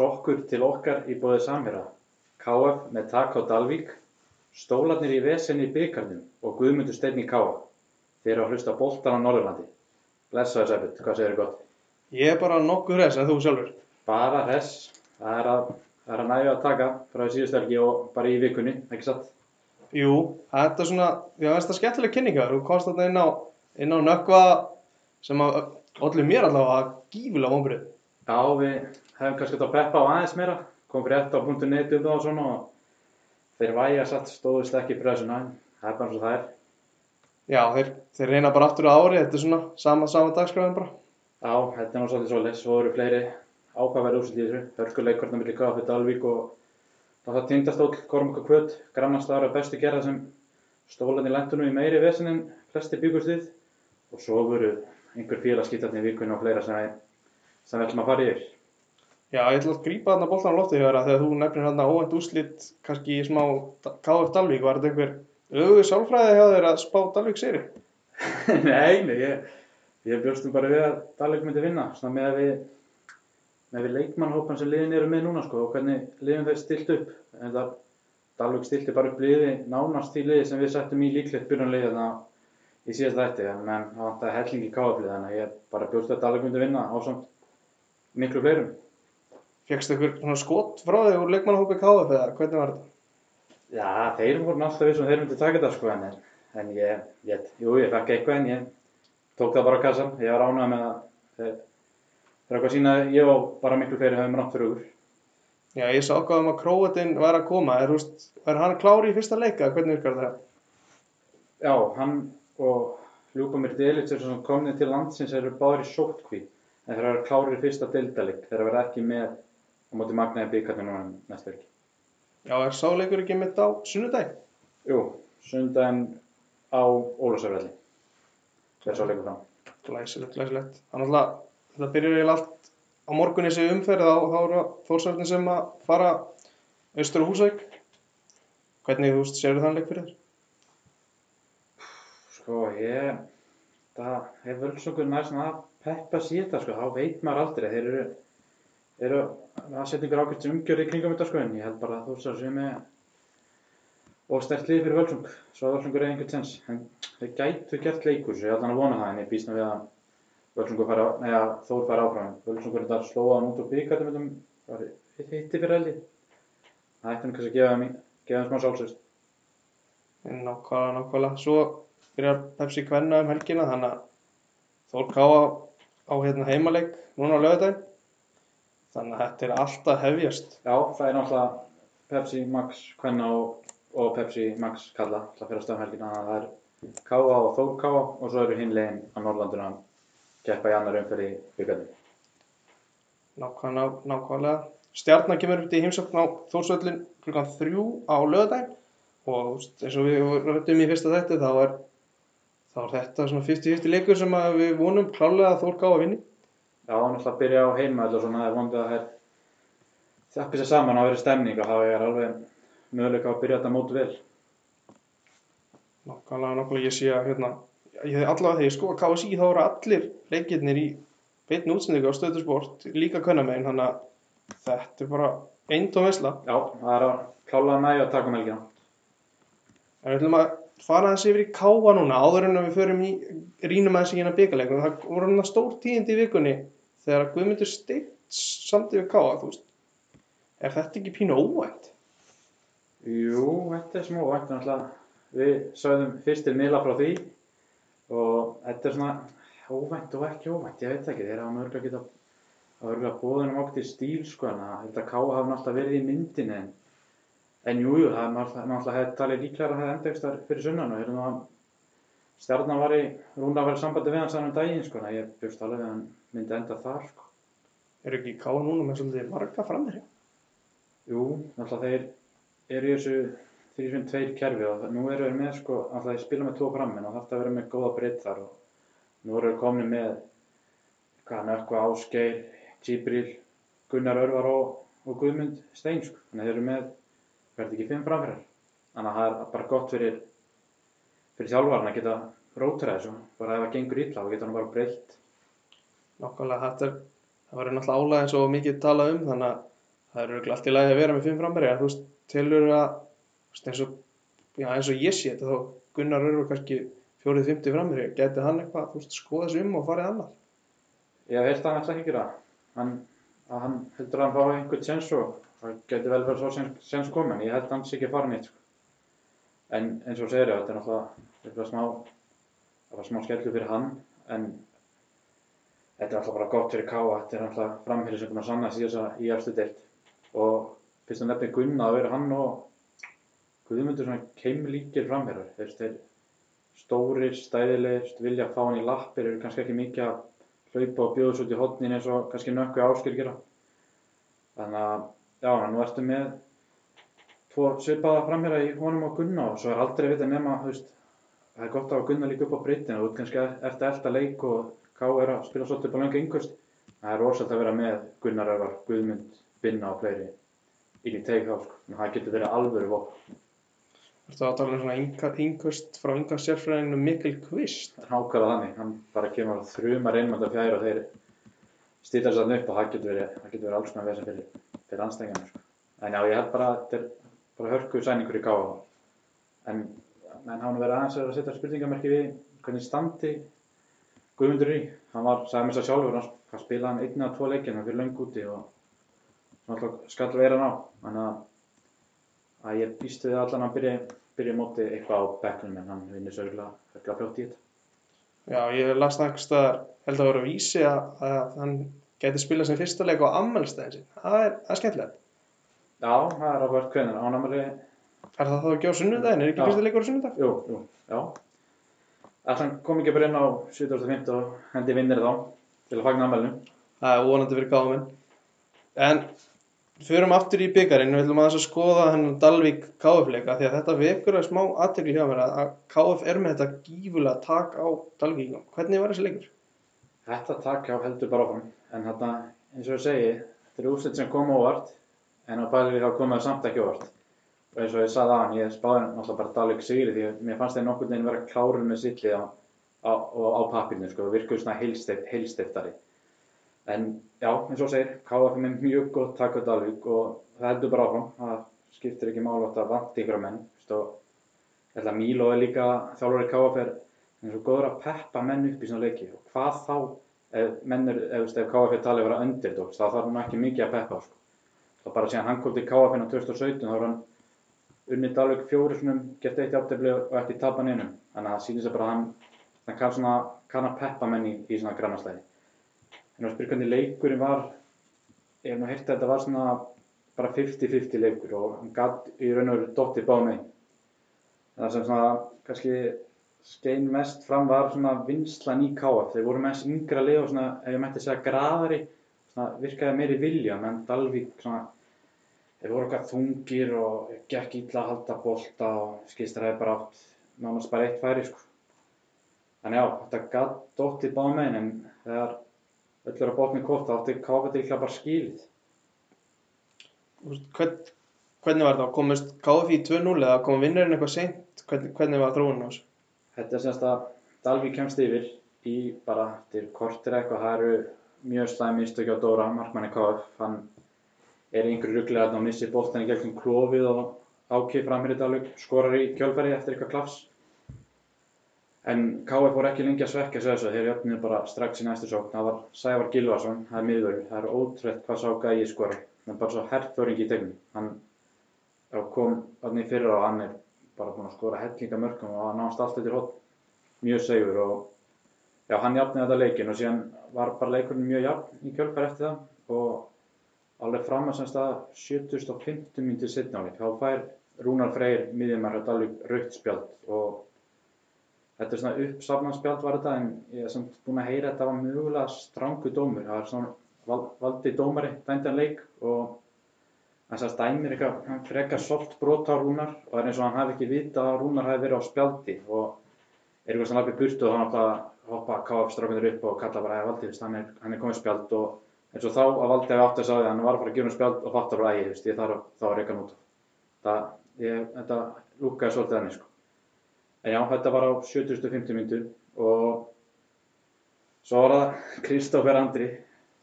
Sokkur til okkar í bóðið samherra. KF með tak á Dalvík. Stólarnir í vesenni í byggarnum og Guðmundur Steinn í KF. Þeir eru að hlusta á boltan á Norðurlandi. Blessaður Sæbjörn, hvað segir þið gott? Ég er bara nokkuð res en þú sjálfur. Bara hress. Það er að, að næja að taka frá helgi og bara í vikunni, ekki satt? Jú, þetta er svona, ég veist það skemmtilega kynninga. Þú komst þarna inn á, inn á nökkva sem að allir mér allavega gífulega vonbrið. Já, við hefum kannski þetta að peppa á aðeins meira. Kom frétt á .net um það og svona og þeir væja satt stóðust ekki en Það er bara eins og það er. Já, þeir, þeir reyna bara aftur á ári, þetta er svona sama, sama dagskræðin bara. Já, þetta er nú svolítið. Svo eru fleiri ákvæðverði úrslit í þessu. Hörkuleikurna millir KF Dalvík og það var tindastóll Kormaka Kvöt. Grannast ára bestu gerða sem stólan í lendunum í meiri vesen en flesti byggust við. Og svo voru einhver félagskiptarnir í vikunni og fleira sem, sem við ætlum að fara yfir. Já, ég ætla að grípa þarna boltan á loftið hjá þér að þegar þú nefnir hérna óvænt úrslit kannski í smá KF Dalvík, var þetta einhver auðvitað sálfræði hjá þér að spá Dalvík séri? nei, nei, ég, ég bjóstum bara við að Dalvik myndi vinna, svona með að við, með við leikmannhópan sem liðin eru með núna, sko, og hvernig liðin þeir stilt upp. En það, Dalvik stilti bara upp liði, nánast því liði sem við settum í líklegt byrjunliði þarna í síðast þætti, en það vantaði hellingi káaflið, þannig að ég bara bjóst að Dalvik myndi vinna á samt miklu fleirum. Fjöxtu einhver svona skot frá þig úr leikmannahópi KF eða hvernig var þetta? Já, þeir voru alltaf við sem þeir myndi taka þetta, sko, en, en ég, ég, jú, ég fekk eitthvað, en ég tók það bara á kassan, ég var ánægð með að þeir, þeir eitthvað sína að ég og bara miklu fleiri höfum rátt fyrir okkur. Já, ég sá ákvað um að Króatin væri að koma, er, húst, er hann klári í fyrsta leika, hvernig virkar það? Já, hann og Ljúbamir Delic er sem komnið til landsins eru báður í sótkví en þeir eru klárir í fyrsta deildalik þeir verða ekki með á móti magnaði byggarnir núna næstu ekki. Já, er sáleikur ekki mitt á sunnudaginn? Jú, sundaginn á Ólafsarvelli þeir sá leikur fram. Glæsilegt, glæsilegt. Þannig að þetta byrjar eiginlega allt á morgun í sig umferð þá, þá eru þórsarðin sem að fara austur á Húsæk. Hvernig, þú sérðu þann leik fyrir þér? Sko, ég það er völsungur nær svona að peppa síta sko, þá veit maður aldrei. Þeir eru, eru að setja ykkur ákveðt umgjörð í kringum þetta sko en ég held bara að þú sér sem er og stert lið fyrir völsung. Svo að völsungur er einhvern sens en þeir gætu gert leikur svo ég held hann að vona það en ég býst nú við að völsungur fara, neða þór fara áfram. Völsungur er þetta að slóa hann út úr byggatum var hitti fyrir eldi það ætti hann kannski að gefa gefa þeim smá sálsust Nákvæmlega, nákvæmlega. Svo byrjar Pepsi Kvenna um helgina, þannig að Þór Káa á hérna heimaleik núna á lögadaginn. Þannig að þetta er alltaf hefjast. Já, það er náttúrulega Pepsi Max Kvenna og, og Pepsi Max Kalla Það fyrir að stöðum helgina þannig að það er Káa og Þór Káa og svo eru hinn legin á Norrlanduna að keppa í annar umferð í byggjarni Nákvæmlega, nákvæmlega. Stjarnan kemur upp í heimsókn á Þórsvöllin klukkan þrjú á lögadaginn og eins og við rættum í fyrsta þætti þá er, þá er þetta svona 50-50 leikur sem að við vonum klálega að Þór Káa vinni. Já, er náttúrulega að byrja á heima og svona það er vondið að það þjappi sér saman og verið stemning og það er alveg möguleika að byrja þetta mót vel Nákvæmlega, nákvæmlega ég sé að hérna, ég hef allavega þegar ég sko að KSI þá eru allir leikirnir í beinni útsendingu á stöðusport líka könnamegin þannig að þetta er bara eintóm veisla. Já, það er að klála næja að taka um helgina En við ætlum að fara aðeins yfir í káa núna áður en að við förum í rínum aðeins í hérna byggarleikum. Það voru hérna stór tíðindi í vikunni þegar að Guðmundur Steinn samti við káa, þú veist. Er þetta ekki pínu óvænt? Jú, þetta er smá vænt náttúrulega. Við sögðum fyrstir miðla frá því og þetta er svona óvænt og ekki óvænt, ég veit ekki, þeir hafa mörgulega geta það verður að bóða um okkur í stíl sko en að þetta káa hafa náttúrulega verið í myndinni en, en jú, jú, það er náttúrulega talið líklega að það endegst þar fyrir sunnan og hérna að stjarnan var í rúna að vera sambandi við hann saman daginn sko en að ég bjóst alveg að hann myndi enda þar sko. Er ekki káa núna með svolítið marga framherja? Jú, náttúrulega þeir eru í þessu 3-2 kerfi og nú eru þeir með sko, náttúrulega þeir spila með tvo frammenn og þetta verður með góða breytt þar og nú eru þeir komni með hvað, Nökkva, Ásgeir, Tíbril, Gunnar Örvar og, og Guðmund Stein sko, þannig að þeir eru með verður ekki fimm framfærar þannig að það er bara gott fyrir fyrir þjálfarinn að geta rótra þessu. Bara ef það gengur illa þá geta hann bara breytt. Nákvæmlega, þetta er, það verður náttúrulega álega eins og mikið talað um þannig að það er örugglega allt í lagi að vera með fimm framherja, þú veist, telur að, veist, eins og, já, eins og ég sé þetta þá Gunnar Örvar kannski fjórið, fymti framherja, gæti hann eitthvað, veist, skoða sig um og farið annað? Ég held að hann ætla ekki gera hann, hann heldur að hann fái einhvern sens og það getur vel verið svo sens, sens komin en ég held að hann sé ekki að fara neitt sko. en eins og segir ég, þetta er náttúrulega smá, það var smá skellu fyrir hann en þetta er alltaf bara gott fyrir Káa þetta er alltaf framherri sem búin að sanna sig í eftir deilt og fyrst að nefni Gunna að vera hann og Guðmundur svona keimlíkir framherrar þeir, stórir, stæðilegir vilja fá hann í lappir eru kannski ekki mikið að hlaupa og bjóða svo út í hotnin eins og kannski nökku áskil gera. Þannig að já, nú ertu með tvo svipaða framherra í honum og Gunna og svo er aldrei að vita nema þú veist, það er gott að Gunna líka upp á breytinu og þú ert kannski eftir að elda leik og K er að spila svolítið á löngu yngust það er rosalega að vera með Gunnar Örvar, Guðmund, Binna og fleiri í teik þá sko, en það getur verið alvöru vopn. Ertu að tala um svona yngust frá ynga sérfræðinginu Mikkel Kvist? nákvæmlega þannig, hann bara kemur að þrjuma reynmönda fjær og þeir stýta sér upp og það getur verið, það getur verið alls konar vesen fyrir, fyrir anstæðingarnir sko. en já, ég held bara að þetta er bara hörku sæningur í gáða en, hann verið aðeins að setja spurningamerki við hvernig standi Guðmundur í, hann var, sagði mér það sjálfur hann, hann spilaði hann einn eða tvo leikina fyrir löng úti og náttúrulega skall vera ná þannig að, að ég býst við allan að byrja, byrja móti eitthvað á bekknum en hann vinnur sörgulega, fljótt í þetta. Já, ég las það staðar, held að vera að vísi að, að hann gæti spilað sem fyrsta leik á ammælstæðin sin. Það er, það er skemmtilegt. Já, það er áhvert hvernig ánæmari, Er það þá ekki á sunnudaginn? Er ekki fyrsta leikur á sunnudag? jú, jú, já. Alltaf kom ekki bara inn á 75 og hendi vinnir þá til að fagna ammælinu. Það er vonandi fyrir gáðuminn. En förum aftur í byggarinn, við ætlum aðeins að skoða hennan Dalvík KF-leika því að þetta vekur að smá aðtekli hjá mér að að KF er með þetta gífulega tak á Dalvíkingum. Hvernig var þessi leikur? Þetta takk já heldur bara áfram, en þarna eins og ég segi, þetta er úrslit sem kom óvart, en á bæli þá komið það samt ekki óvart. Og eins og ég sagði aðan, ég spáði náttúrulega bara Dalvik sigri því að mér fannst þeir nokkurn veginn vera klárun með sillið á, á, á, á pappirinu, sko, virkuðu svona heilstift, heilstiftari. En já, eins og segir, KF er mjög gott takk á Dalvík og það heldur bara áfram, það skiptir ekki mála átt að vanti ykkur menn, veist, og Mílo er líka þjálfari KF er og góður að peppa menn upp í svona leiki. Og hvað þá ef menn er, ef, ef KF er talið að vera underdogs þá þarf hann ekki mikið að peppa sko. þá bara síðan hann kom til KF á 2017 þá var hann unnið Dalvik fjóri svonum, gett eitt áttefli og ekki tapa neinum. Þannig að það sýnir sig bara að hann, hann kann, svona, kann að peppa menn í, í svona grannastæði. En að spyrja hvernig leikurinn var ég hef nú heyrt að þetta var svona bara 50-50 leikur og hann gatt í raun og veru dottið bá mig það sem svona kannski skein mest fram var svona vinslan í KF þeir voru mest yngra lið og svona ef ég mætti segja graðari svona virkaði meiri vilja menn Dalvík svona þeir voru okkar þungir og gekk illa að halda bolta og hefði bara átt nánast bara eitt færi sko þannig já, þetta gatt dottið bá mig en þegar öll er að botni kort þá átti KF þetta líklega bara skilið Þú veist, Hvern, hvernig var það? Komist KF í 2-0 eða kom vinnurinn eitthvað seint? Hvernig, hvernig var þróunin á þessu? Þetta er semst að Dalvík kemst yfir í bara eftir kortir eitthvað, það eru mjög slæm mistök á Dóra, markmanni KF, hann er í einhverju rugglega að missi boltan í gegnum klófið og ákið framherri Dalvík, skorar í kjölfæri eftir eitthvað klafs. En KF voru ekki lengi að svekka sig þessu, þeir jöfnið bara strax í næstu sókn, það var Sævar Gilvarsson, það er miðvörður, það er ótrúlegt hvað sá gæði skora, hann er bara svo herrföringi í tegnum, hann kom í fyrra og hann er bara búinn að skora hellinga mörgum og hann náðast allt eftir hótt mjög segur og já, hann jafnaði þetta leikin og síðan var bara leikurinn mjög jafn í kjölfar eftir það og alveg fram að semst að 7050 mínútur setna áleik, þá fær Rúnar Freyr miðjumar hjá Dalvík rautt spjald og þetta er svona uppsafnanspjald var þetta en ég er samt búinn að heyra að þetta var mögulega strangu dómur, það var svona val, valdi dómari dændan leik og þess að dæmir eitthvað, hann frekar solt brot á Rúnar og það er eins og hann hafi ekki vita að Rúnar hafi verið á spjaldi og er eitthvað sem lappi burtu og hann hoppa KF strákunir upp og kalla bara að Valdi, hann, er, hann er komið spjald og eins og þá að Valdi hafi átt að sagði að hann var að fara að gefa um spjald og fattar bara veist, ég þarf þá að reyka nút það, ég, þetta lúkaði svolítið hann sko. en já, þetta var á 7050 myndu og svo var það Kristófer Andri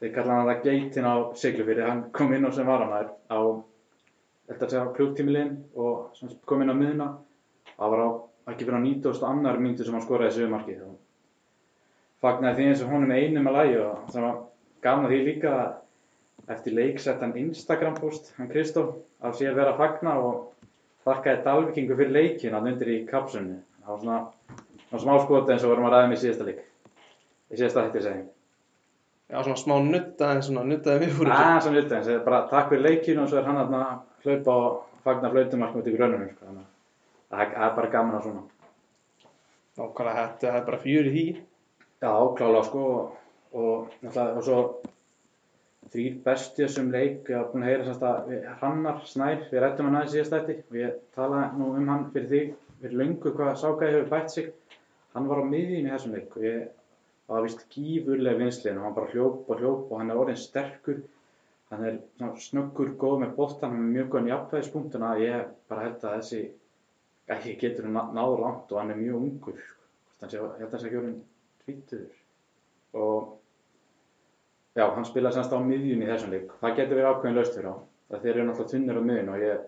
þeir kalla hann það geitin á Siglufyrði, hann kom inn á sem varamæður á, þetta sé á klúktímilinn og kom inn á miðuna, það var á, ekki fyrir á 90. annar myndu sem hann skoraði þessu markið og fagnaði því eins og honum einum að lægi og það var gaman að því líka að eftir leik sett hann Instagram post, hann Kristóf, af sér vera að fagna og þakkaði Dalvikingu fyrir leikin að undir í kapsunni. Það var svona, svona smá skoti eins og vorum að ræða með í síðasta leik. Í síðasta hætti segi. Já, svona smá nutta en svona nuttaði við Það er svona lítið eins, bara takk fyrir leikin og svo er hann að hlaupa og fagna flautumark út í grönunum. Sko. Þannig að það er- það er bara gaman að svona. Nákvæmlega þetta, það er bara fjör í því. Já, klálega sko og, náttúrulega- og svo þrýr bestu þessum leik, ég haf búin að heyra semst að við, Hrannar Snær, við rættum hann aðeins síðast eftir og ég talaði nú um hann fyrir þig fyrir löngu hvað Sákaði hefur bætt sig hann var á miðjum í þessum leik og ég það var vist gífurlega vinslinn og hann bara hljóp og hljóp og hann er orðin sterkur. Hann er snöggur, góð með boltan hann er mjög góðan í afkvæðispunktuna ég bara held að þessi ekki getur ná- náð langt og hann er mjög ungur sko. Hvort hann sé, ég held að hann sé ekki orðin tvítuður og já, hann spilaði semst á miðjunni í þessum leik. Það getur verið ákveðin laust fyrir á það þeir eru náttúrulega tunnir á miðjunni og ég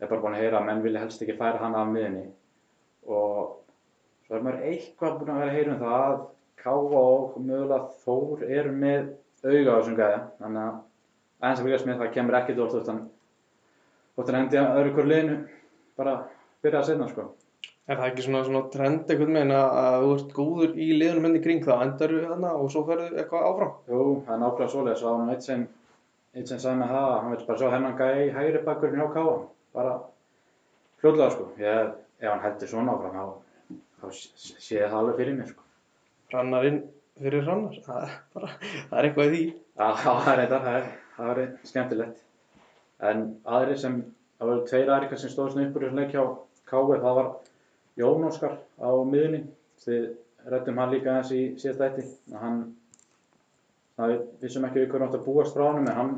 er bara búin að heyra að menn vilja helst ekki færa hann af miðjunni. Og svo er maður eitthvað búin að vera að heyra um það að Káa og mögulega Þór eru með auga á þessum gæða þannig að aðeins að fylgjast með það kemur ekkert orð þótt hann þótt hann hendi að öðru hverju liðinu. Bara byrja að setna sko. Er það ekki svona, svona trend einhvern veginn að, þú ert góður í liðunum henni kring þá endar þú þarna og svo ferðu eitthvað áfram? Jú, það er nákvæmlega svoleiðis. Og það var nú eitt sem, eitt sem sagði með það að hann vil bara sjá hennan gæi í hægri bakkurinn hjá Káa bara fljóðlega sko. Ég, ef hann heldur svona áfram þá, sé það alveg fyrir mér sko Rannarinn fyrir rannar, það bara, það er eitthvað í því. Já, það er skemmtilegt. En aðri sem, það voru tveir aðri sem stóðst upp úr þessum leik hjá Káa það var Jón Óskar á miðunni þið rættum hann líka aðeins í síðasta ætti. Hann það vissum ekki við hvernig átt að búast frá honum en hann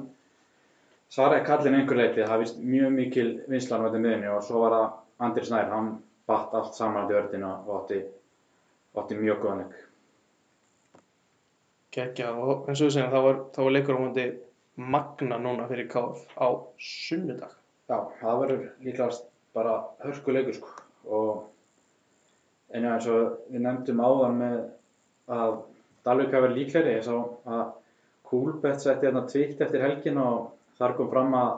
svaraði kallin einhver leiti það vist mjög mikil vinslan á þetta miðunni og svo var það Andri Snær. Hann batt allt saman til ördina og átti, átti mjög góðan leik Kekja og eins og við segjum þá var, þá var leikur á hundi magna núna fyrir KF á sunnudag. Já, það verður líklegast bara hörkuleikur sko. Og en já eins og við nefndum áðan með að Dalvik hafi verið líklegri. Ég sá að Coolbet setti hérna tvitt eftir helgin og þar kom fram að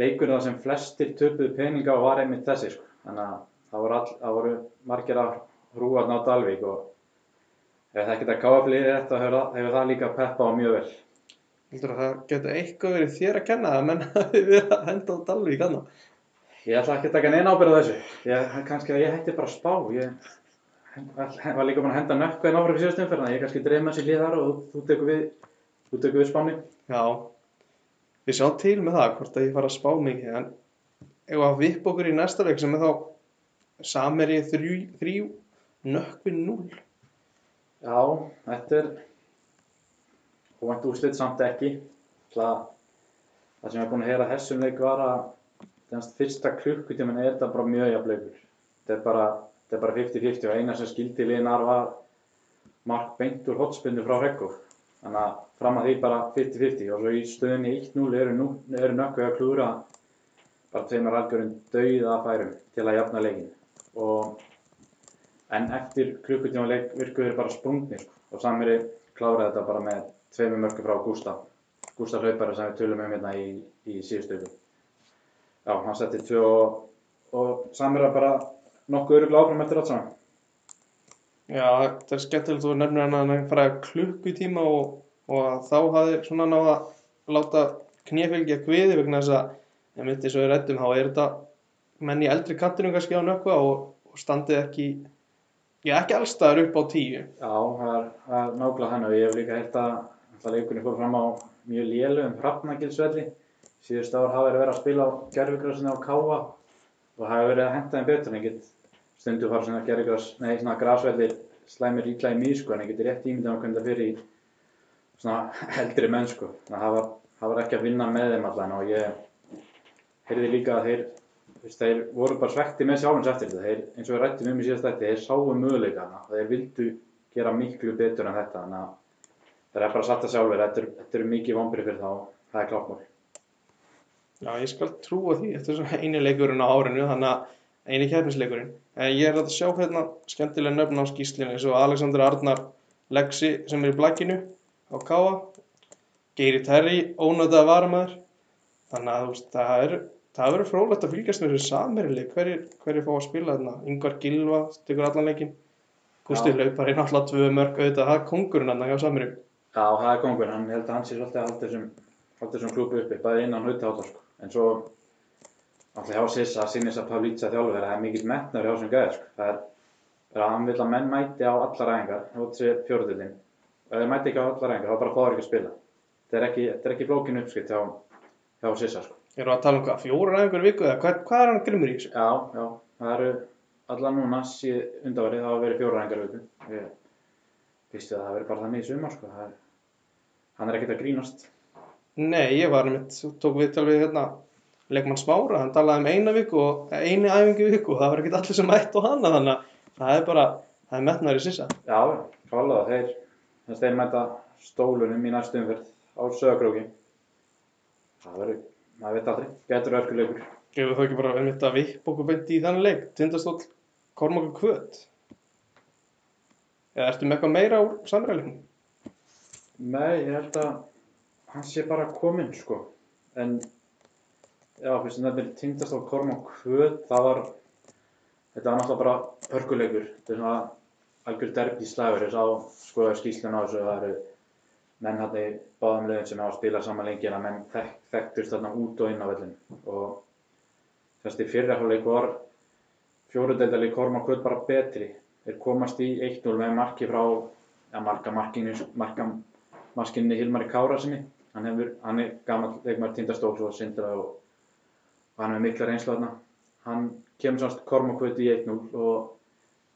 leikurinn það sem flestir töpuðu peninga og var einmitt þessi sko. Þannig að það voru, all, það voru margir að hrúa á Dalvik og ef það ekkert að káða fleiri þetta hefur, það- hefur það líka peppa á mjög vel Heldur að það getur eitthvað verið þér að kenna að menn hafi verið að henda á Dalvík annað? Ég ætla ekki að taka neina ábyrð á þessu. Ég, kannski að ég hætti bara að spá. Ég ég var líka búin að henda nökku en áfram í síðustu umferðina. Ég kannski dreif með sér liðar og þú, tekur við, við spáni. Já, við sjáum til með það hvort að ég fara að spá mikið en ef að vipp okkur í næsta leik sem er þá Sameri þrjú, þrjú nökkvi núl. Já, þetta er óvænt úrslit samt ekki. Það, það sem ég er búin að heyra þessum leik var að þennast fyrsta klukkutíman er þetta bara mjög jafnleikur. Þetta er bara þetta er bara 50-50 og eina sem skildi liðnar var mark beint úr hotspinnu frá Rekkov. Þannig að fram að því bara 50-50 og svo í stöðunni 1-0 eru, eru nökkuð að klúra bara tveimur algjörum dauða færum til að jafna leikin. Og, en eftir klukkutíma leik virkuður bara sprungnir og Samiri kláraði þetta bara með tveimur mörgum frá Gústaf. Gústaf hlaupara sem við tölum um hérna í, í síðustu ykkur. Já, hann setti tvö og, og Samira bara nokkuð öruglega áfram eftir allt saman. Já, þetta er skemmtilegt þú nefnir hann að hann fara klukkutíma og, og þá hafði svona náða láta knéfylgja kviði vegna þess að ég myndi svo við rættum þá er þetta menn í eldri kantinu kannski á nökkva og, og standið ekki já ekki allstaðar upp á tíu Já, það er, er nákvæmlega hann og ég hef líka heyrt að alltaf leikunni fór fram á mjög lélugum hrafnagilsvelli. Síðust ár hafa þeir verið að spila á gerfugrassinni á Káa og hafa verið að henda þeim betur en get stundu fara svona gerfugras, nei svona grasvellir slæmir ítla í mjög sko en ég get rétt ímyndað að það fyrir í svona eldri menn sko. Það það var ekki að vinna með þeim allan og ég heyrði líka að þeir þeir voru bara svekti með sjálfins eftir þetta þeir, eins og við rættum um í síðast þetta þeir sáu möguleikana þeir vildu gera miklu betur en þetta þannig að Það er bara satt að sjálfur, þetta eru- eru mikið vonbrið fyrir þá, það er klátt mál. Já, ég skal trúa því, þetta er svona eini leikurinn á árinu, þannig að eini keppnisleikurinn. En ég er að sjá hérna skemmtilega nöfn á skýslinu, eins og Alexander Arnar Lexi sem er í blagginu á Káa, Geiri Terri, ónötaða varamæður. Þannig að þú veist, það er, það verður frólægt að fylgjast með þessu samherili, hverjir, hverjir fá að spila þarna. Yngvar Gilva, stykur allan leikinn. Gústi Já. Laupar er náttúrulega tvö mörg auðvitað, það er kongurinn hann hjá samherjum. Já, það er kongur, hann held að hann sé svolítið að halda þessum, klúbu uppi, bæði innan hauta sko. En svo, alltaf hjá Sissa, sinnis að Pavlítsa þjálfur, það er mikill metnar hjá þessum gæði, sko. Það er, það er að hann vil að menn mæti á allar æfingar, ef þeir mæti ekki á allar æfingar, þá bara fá þeir ekki að spila. Þetta er ekki, er ekki flókin uppskipt hjá, hjá Sissa, sko. Erum við að tala um hvað, fjórar æfingar í viku eða hvað, hvað er hann grimmur í þessu? Já, já, það eru allar núna síð undanverið, það hafa verið fjóra æfingar í viku. Ég vissi að það verið bara þannig í sumar, sko. Það er, hann er ekkert að grínast. Nei, ég var einmitt, tók viðtal við hérna leikmann Smára, hann talaði um eina viku og eini æfingu í viku og það var ekkert allir sem mætt og hana þannig að það er bara, það er metnar í sissa. Já, klálega, þeir, þess að þeir mæta stólunum í næstu umferð á sögakróki. Það verður, maður veit aldrei, getur örkuleikur. Gefur þau ekki bara einmitt að vipp okkur beint í þannig leik, tindastóll Kormákur Kvöt. Eða ertu með eitthvað meira úr samræðleikum? Nei, ég held að hann sé bara kominn, sko. En, já, fyrst þetta er tindast á Kormá Kvöt, það var, þetta var náttúrulega bara hörkuleikur. Þetta er svona algjör derbi slæfur, ég sá skoða skýslun á þessu, það eru menn hann í báðum liðum sem hafa spilað saman lengi en að menn þek, þekktust þarna út og inn á vellin. Og þess að fyrra hálfleik var fjóruðdeldali Kormá Kvöt bara betri. Þeir komast í 1-0 með marki frá, ja, marka markinu, marka maskinni Hilmari Kára sinni. Hann, hefur, hann er gammal leikmar tindastóls og sindra og, hann hefur mikla reynslu þarna. Hann kemur sást Kormákvöld í 1-0 og,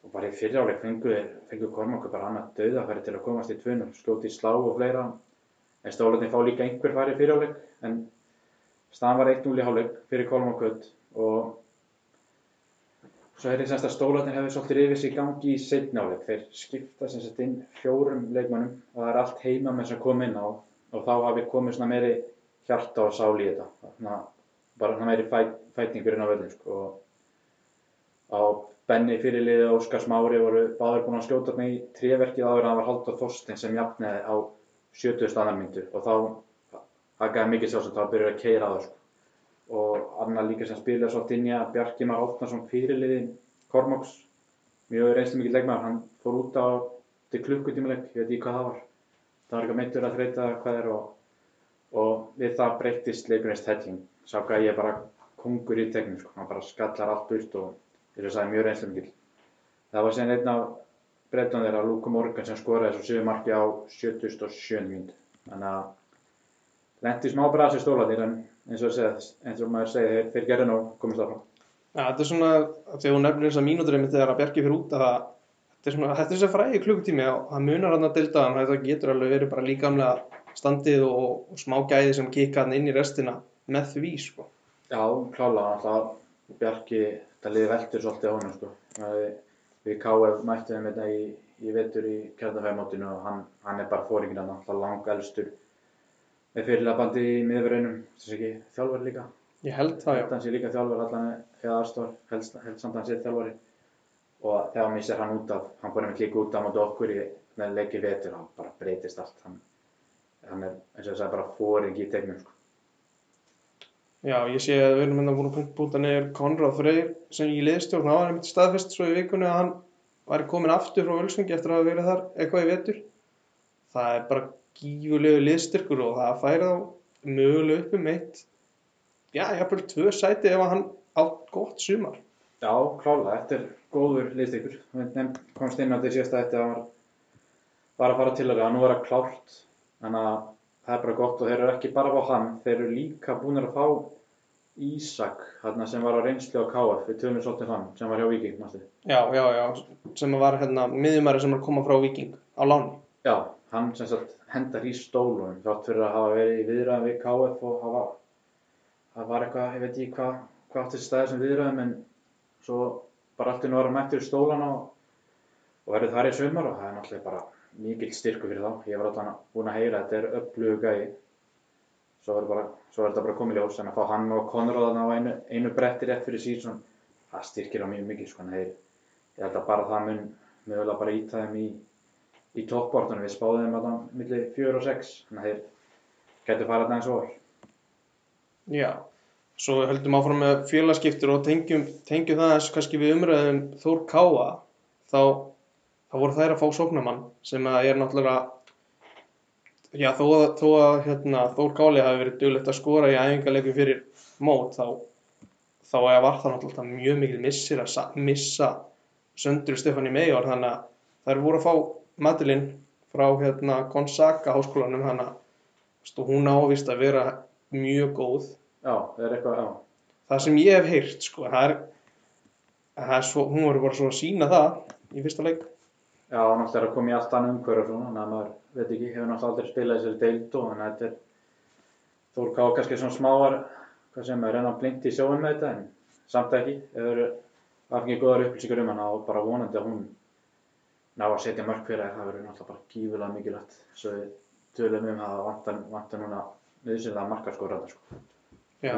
og bara í fyriráleik fengu, fengu Kormákvöld bara annað döðafæri til að komast í 2-0, skjóti í slá og fleira. En stólarnir fá líka einhver færi í fyriráleik en staðan var 1-0 í hálfleik fyrir Kormákvöld og Svo er ég semst að stólarnir hefur svolítið rifið sér í gangi í seinni áleik. Þeir skipta sem sagt inn fjórum leikmannum og það er allt heima með sem kom inn á og þá hafi komið svona meiri hjarta og sál í þetta. Þannig að bara meiri fæt, fætningur inn á völdin sko. Á Benni fyrirliði og Óskar Smári voru báður búin að skjóta mig í tréverkið áður en það var Halldór Þorstein sem jafnaði á 70 annar og þá gæði mikið sjálfsagt þá byrjuði að keira á það sko. Og annar líka sem spilaði svolítið inn í að Bjarki Már Átnarsson fyrirliði Kormáks mjög reynslu mikið leikmaður, hann fór út á til klukkutímuleik, ég veit ekki hvað það var. Það var eitthvað meintur að þreita hvað er og, og við það breyttist leikunist helling, sá hvað ég bara kongur í tegnum, sko. hann bara skallar allt burt og þess að það er mjög reynslu mikið það var síðan einn af breyttan þeirra, Luka Morgan sem skoraði þessu sögur marki á 77. mynd þannig að lendi smá brasi stólaðir en eins og, segð, eins og maður segi, þeir, þeir gerði nú komist áfram. Ja, þetta er svona, þegar hún nefnir þessar mínútur einmitt þegar að Bjarki fyrir út að það, þetta er svona, þetta er þess að fræði klukkutími og það munar hann að delta en þetta getur alveg verið bara líkamlega standið og, og smá gæði sem kikka hann inn í restina með því, sko. Já, klálega, alltaf Bjarki, þetta liði veldur svolítið á honum, sko. Við, við KF mættum þetta í, í vetur í kjarnafæðmótinu og hann, hann er bara fóringin hann, alltaf lang elstur með fyrirlega bandi í miðverðinum, þess að ekki þjálfari líka. Ég held það, já. Held hann sé líka þjálfari allan eða aðstofar, held, held samt að hann sé þjálfari. Og þegar hann missir hann út af, hann búið með líka út af móti okkur í leiki vetur, hann bara breytist allt. Hann, hann er, eins og það sagði, bara fóring í tegnum, sko. Já, ég sé að við erum hérna búin að búta neyður Konráð Freyr sem í liðstjórn, hann var einmitt staðfest svo í vikunni að hann væri komin aftur frá Ölsungi eftir að hafa verið þar eitthvað í vetur. Það er bara gífulegu liðstyrkur og það færi þá mögulega upp um eitt já, jáfnvel tvö sæti ef hann átt gott sumar Já, klálega, þetta er góður liðstyrkur. Við nefnd komst inn á þetta í síðasta þetta var, var að fara til þeirra, nú er það klárt. Þannig að það er bara gott og þeir eru ekki bara að fá hann, þeir eru líka búin að fá Ísak, þarna sem var á reynslu á KF, við tölum svolítið hann, sem var hjá Viking, mástu. já, já, já, sem var hérna miðjumæri sem var að koma frá Viking á láni Já, hann sem sagt hendar í stólunum, þátt fyrir að hafa verið í viðræðum við KF og hafa, það var eitthvað, ég veit ekki hvað, hvað átti stæði sem viðræðum, en svo bara allt í nú var hann mættur í stólana og, og verið þar í sumar og það er náttúrulega bara mikill styrku fyrir þá. Ég var allan búinn að heyra að þetta er öflugu gæi. Svo er, bara, svo er þetta bara komið ljós, en að fá hann og Conrad á einu, einu bretti rétt fyrir síðan, það styrkir á mjög mikið, sko, en þeir, ég held að bara það mun mögulega bara íta þeim í, í toppbortunum. Við spáðum þeim allan milli 4 og 6, þannig að þeir getur farað þetta eins og orð. Já, svo höldum áfram með félagskiptur og tengjum, tengjum það eins kannski við umræðum Þór Káa þá, þá voru þær að fá sóknamann sem að er náttúrulega já, þó að, þó að hérna, Þór Káli hafi verið duglegt að skora í æfingarleikum fyrir mót þá, þá var það náttúrulega mjög mikil missir að sa- missa Söndru Stefáni Meijor þannig að þær voru að fá Madeline frá hérna, Gonzaga háskólanum þannig að hún ávist að vera mjög góð Já, það er eitthvað, já. það sem ég hef heyrt sko, það er, það er svo, hún voru bara svo að sína það í fyrsta leik Já, náttúrulega er að koma í allt annað umhverju og svona, þannig að maður, veit ekki, hefur náttúrulega aldrei spilað þessari deild og þannig að þetta er, Þór Ká kannski svona smáar, hvað sem er, reyna blind í sjóin með þetta, en samt ekki, ef eru afgengið góðar upplýsingar um hana og bara vonandi að hún ná að setja mörg fyrir þær, það verður náttúrulega bara gífulega mikilvægt, svo við tölum um að vantar, vantar núna niðursinlega markarskóra sko. Já,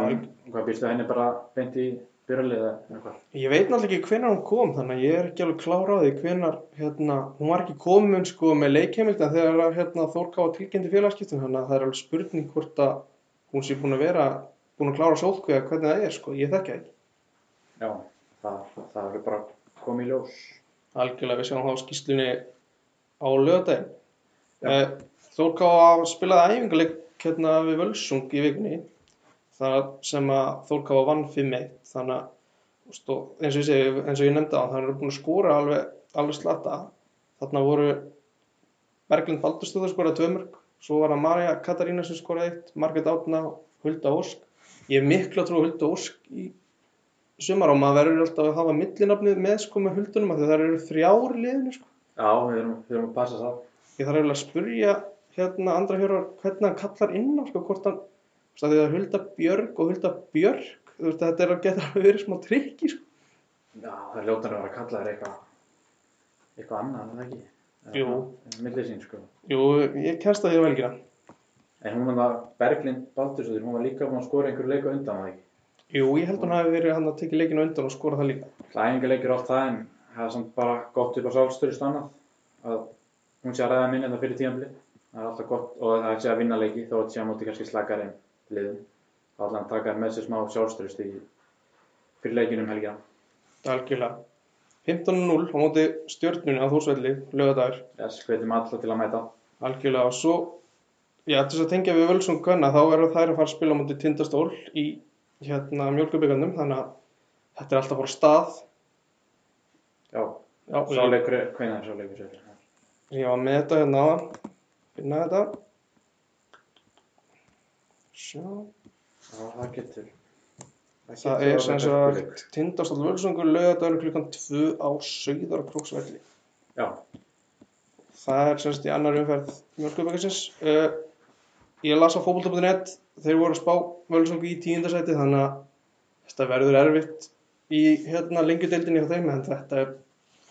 Hvað býrstu henni bara beint í byrjalið eða eitthvað? ég veit náttúrulega ekki hvenær hún kom þannig að ég er ekki alveg klár á því hvenær hérna, hún var ekki komin sko með leikheimildan þegar hérna, Þór Ká tilkynnti félagskiptin þannig að það er alveg spurning hvort að hún sé búin að vera búin að klára sótku eða hvernig það er sko, ég þekki það ekki Já, það, það verður bara komið í ljós. algjörlega við það á skýslunni á lögadaginn Já. uh, Þór Ká spilaði æfingarleik hérna við Völsung í vikunni það sem að Þór Ká vann 5-1 þannig að og eins og ég segi, eins og ég nefndi á það eru búin að skora alveg, alveg slata þarna voru Berglind Baldurstóður skoraði tvö mörg svo var það Marja Katarína sem skoraði eitt Margrét Átna Hulda Ósk. Ég hef miklu að trú Hulda Ósk í sumar og maður verður alltaf að hafa millinafnið með sko með Huldunum af því það eru þrjár liðinu sko. Já, við erum, við erum að passa það. ég þarf eiginlega að spurja hérna andra hjórar hvernig hann kallar inn á sko hvort hann því það er Hulda Björg og Hulda Björk þú veist þetta er að geta alveg verið smá trikki sko Já, það er ljótan að vera að kalla þér eitthvað, eitthvað annað, það ekki? Jú. Millir sín, sko. jú, ég kennst að ég vel ekki það En hún var það, Berglind Baldursdóttir, hún var líka búin að skora einhverju leik á undan, það ekki? jú, ég held að hann hafi verið hann að tekja leikinu undan og skora það líka Klæðingarleikir er oft það, en það er samt bara gott upp á sálstöðust annað, að hún sé að ræða minni þetta fyrir tíðanbli. Það er alltaf gott, og það sé að vinna leiki, þó að sé að móti kannski slakar en liðum. Alltaf að taka með sér smá sjálfstöðust í fyrir leikinum helgina. algjörlega. 15-0 á móti stjörnunni á Þórsvelli lögadagur Þess, hvetjum alla til að mæta. algjörlega. Og svo já, þess að tengja við Völsung Kvenna þá eru þær að fara að spila á móti tindastól í hérna mjölkubyggandum þannig að þetta er alltaf bara stað. Já, já, sáleikur, hvenær er sáleikur sér? ég var með þetta hérna áðan. Finna þetta. Sjá Já, það getur. það er sem sagt tindastól Völsungur lögadagur klukkan 2 á Sauðarkróksvelli Já, það er sem sagt í annar umferð mjölkubyggasins uh, ég las á fótbolta.net þeir voru að spá Völsungu í tíundasæti þannig að þetta verður erfitt í hérna lengjudeildinni hjá þeim en þetta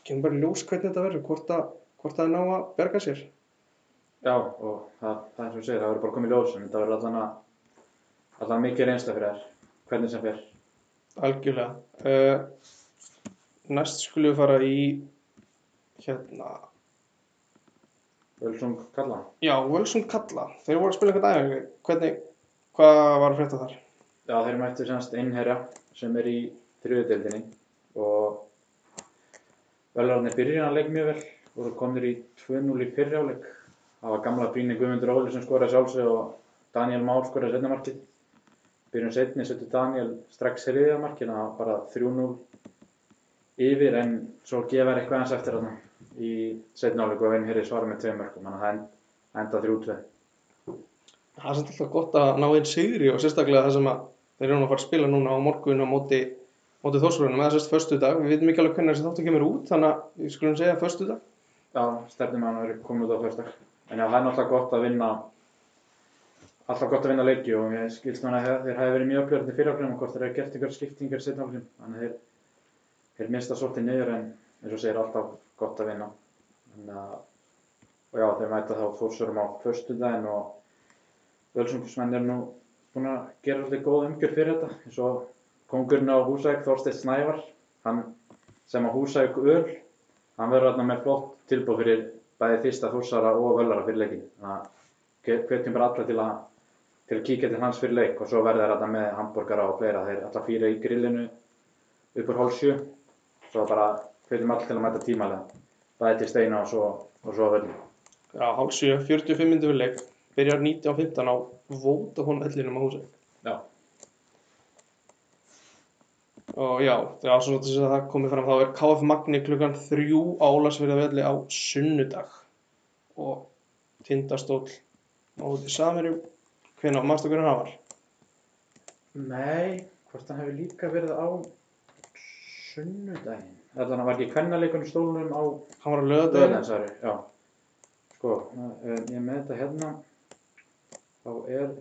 kemur bara ljós hvernig þetta verður hvort hvort að ná að berga sér. Já, og það, það er sem þú segir, það verður bara komið ljós, en þetta verður allan að, allan mikið reynsla fyrir þær, hvernig sem fer. algjörlega uh, næst skulum við fara í hérna Völsung kalla. já, Völsung kalla, þeir voru að spila eitthvað dæmi hvernig, hvað var að frétta þar Já, þeir mættu semst innherja sem er í þriðudeldinni og Völararnir byrjuðu að leik mjög vel, voru komnir í 2-0 í fyrri áleik. Það var gamla Bríni Guðmundur Óli sem skoraði sjálfsög og Daniel Már skoraði setna markið. Byrjun setni setur Daniel strax þriðja var bara 3-0 yfir en svo gefa eitthvað eins eftir þarna í setna áleik og venn hér svara með tveim mörgum, þannig að það en- enda 3-2. Það er samt alltaf gott að ná einn sigri og sérstaklega það sem að þeir eru nú að fara að spila núna á morgun á móti, móti þórsvörunum eða sérst föstu dag. Við veitum ekki alveg hvernig þessi þáttu kemur út þannig að við skulum segja föstu dag. Já, stefnum að hann verið komin út á fyrstak. En já, það er náttúrulega gott að vinna alltaf gott að vinna leiki og ég skilst núna að þeir hafi verið mjög öflugandi fyrir ákveðum og hvort þeir hafi gert einhver skiptingar setna ákveðum. Þannig að þeir, þeir mista svolítið niður en eins og segir alltaf gott að vinna. Að og já, þeir mæta þá fórsurum á föstudaginn og völsungsmenn er nú búin að gera svolítið góð umgjörð fyrir þetta eins og kongurinn á Húsæk, Þorsteinn Snævar hann sem á Húsæk öl hann verður þarna með flott tilbúð fyrir bæði fyrsta þúsara og völara fyrir leikin þannig að hvetjum bara alla til að til að kíkja til hans fyrir leik og svo verður þeir þarna með hambúrgara og fleira þeir alla fýra í grillinu upp úr hálf sjö svo bara hvetjum alla til að mæta tímalega bæði til steina og svo, og svo völlin Já, hálf 7, 45 minnum við leik. Byrjar 19.15 á Vodafone vellinum á húsið. já, Og já, það er svona þess að það komið fram, þá er KF Magni klukkan 3 álasverða velli á sunnudag. Og tindastóll á út í Hvenær, mannstu hvernig það var? Nei, hvort hann hefur líka verið á sunnudaginn. Þannig að hann var ekki kvennaleikun stólunum á Hann var að löða daginn. Löðensari, já. Sko, eh, ég er með þetta hérna, þá er,